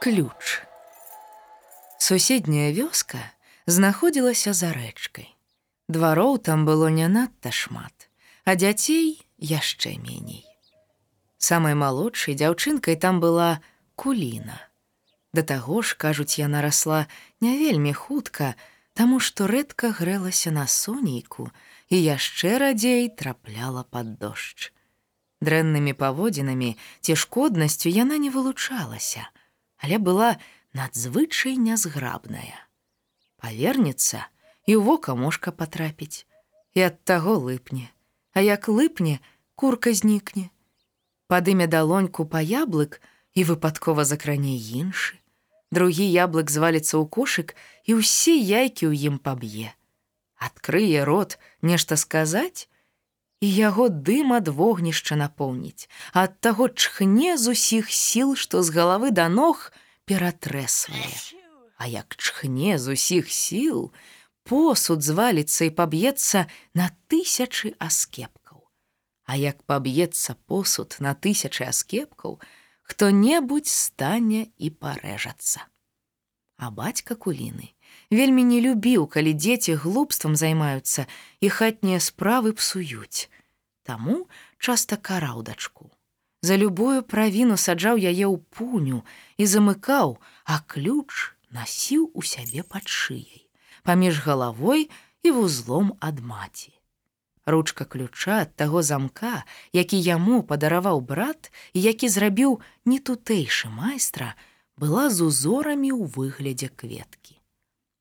ключ. Суседняя вёска знаходзілася за рэчкай. Двароў там было не надта шмат, а дзяцей яшчэ меней. Самай малодшай дзяўчынкай там была куліна. Да таго ж, кажуць, яна расла не вельмі хутка, таму што рэдка грэлася на сонейку і яшчэ радзей трапляла пад дождж. Дрэннымі паводзінамі ці шкоднасцю яна не вылучалася, але была надзвычай нязграбная. Павернецца і ў вока мошка патрапіць, і ад таго лыпне, А як лыпне, курка знікне. Падыме далоньку па яблык і выпадкова закране іншы. Другі яблык зваліцца ў кошык і ўсе яйкі ў ім паб'е. Адкрые рот нешта сказаць, і яго дым ад вогнішча напоўніць, ад таго чхне з усіх сіл, што з галавы да ног, ператрэсвае. А як чхне з усіх сіл, посуд зваліцца і паб'ецца на тысячы аскепкаў. А як паб'ецца посуд на тысячы аскепкаў, хто-небудзь стане і парэжацца. А бацька куліны вельмі не любіў, калі дзеці глупствам займаюцца і хатнія справы псуюць. Таму часта караў дачку. За любую правіну саджаў яе ў пуню і замыкаў, а ключ насіў у сябе пад шыяй, паміж галавой і вузлом ад маці. Ручка ключа ад таго замка, які яму падараваў брат і які зрабіў не тутэйшы майстра, была з узорамі ў выглядзе кветкі.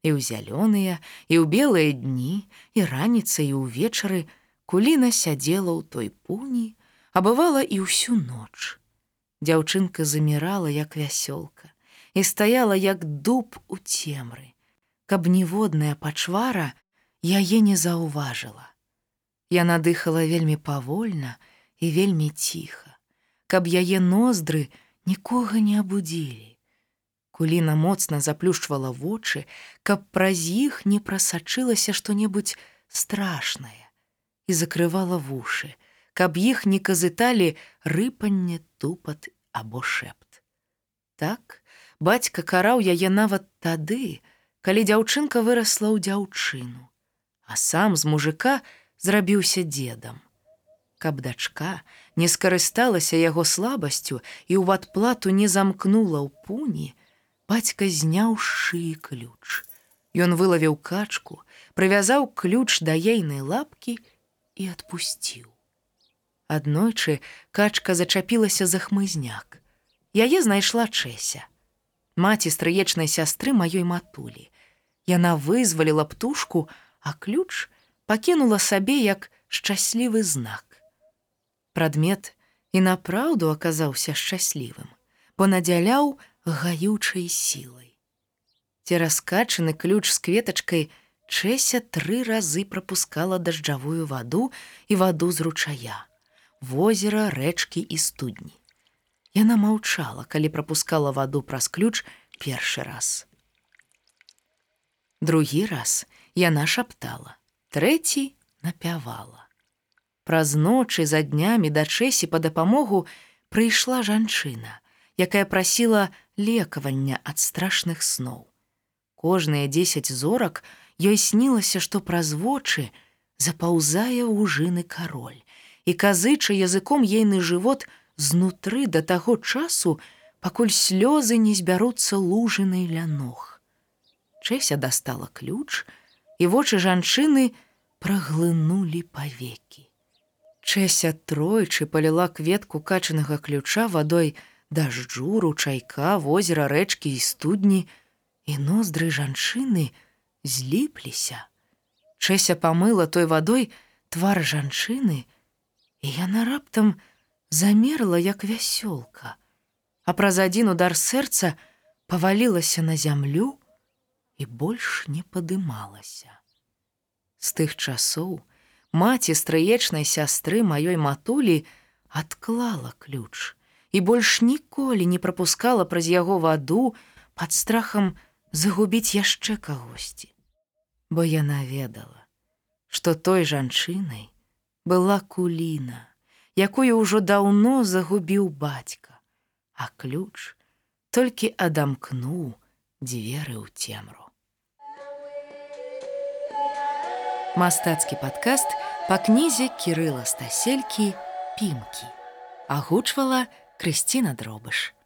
І ў зялёныя, і ў белыя дні, і раніца і ўвечары куліна сядзела ў той пуні, а бывала і ўсю ноч. Дзяўчынка замірала як вясёлка і стаяла як дуб у цемры, каб ніводная пачвара яе не заўважыла. Яна дыхала вельмі павольна і вельмі ціха, каб яе ноздры нікога не абудзілі. Куліна моцна заплюшчвала вочы, каб праз іх не прасачылася што-небудзь страшнае і закрывала вушы, каб іх не казыталі рыпанне тупат або шэпт. Так бацька караў яе нават тады, калі дзяўчынка вырасла ў дзяўчыну, а сам з мужика зрабіўся дзедам. Каб дачка не скарысталася яго слабасцю і ў адплату не замкнула ў пуні, бацька зняў шыі ключ. Ён вылавіў качку, прывязаў ключ да ейнай лапкі і адпусціў. Аднойчы качка зачапілася за хмызняк. Яе знайшла чэся. Маці стрыечнай сястры маёй матулі. Яна вызваліла птушку, а ключ пакінула сабе як шчаслівы знак. Прадмет і напраўду аказаўся шчаслівым, бо надзяляў гаючай сілай. Цераскачаны ключ з кветачкай Чэся тры разы прапускала дажджавую ваду і ваду з ручая возера, рэчкі і студні. Яна маўчала, калі прапускала ваду праз ключ першы раз. Другі раз яна шаптала, трэці напявала. Праз ночы за днямі да чэсі па дапамогу прыйшла жанчына, якая прасіла лекавання ад страшных сноў. Кожныя дзесяць зорак ёй снілася, што праз вочы запаўзае ў жыны кароль і казыча языком ейны жывот знутры да таго часу, пакуль слёзы не збяруцца лужынай ля ног. Чэся дастала ключ, і вочы жанчыны праглынулі павекі. Чэся тройчы паліла кветку качанага ключа вадой дажджу, ручайка, возера рэчкі і студні, і ноздры жанчыны зліпліся. Чэся памыла той вадой твар жанчыны, і яна раптам замерла як вясёлка, а праз адзін удар сэрца павалілася на зямлю і больш не падымалася. З тых часоў маці стрыечнай сястры маёй матулі адклала ключ і больш ніколі не прапускала праз яго ваду пад страхам загубіць яшчэ кагосьці. Бо яна ведала, што той жанчынай, была куліна, якую ўжо даўно загубіў бацька, а ключ толькі адамкнуў дзверы ў цемру. Мастацкі падкаст па кнізе кірыла стаселькі пімкі агучвала Крысціна дробыш.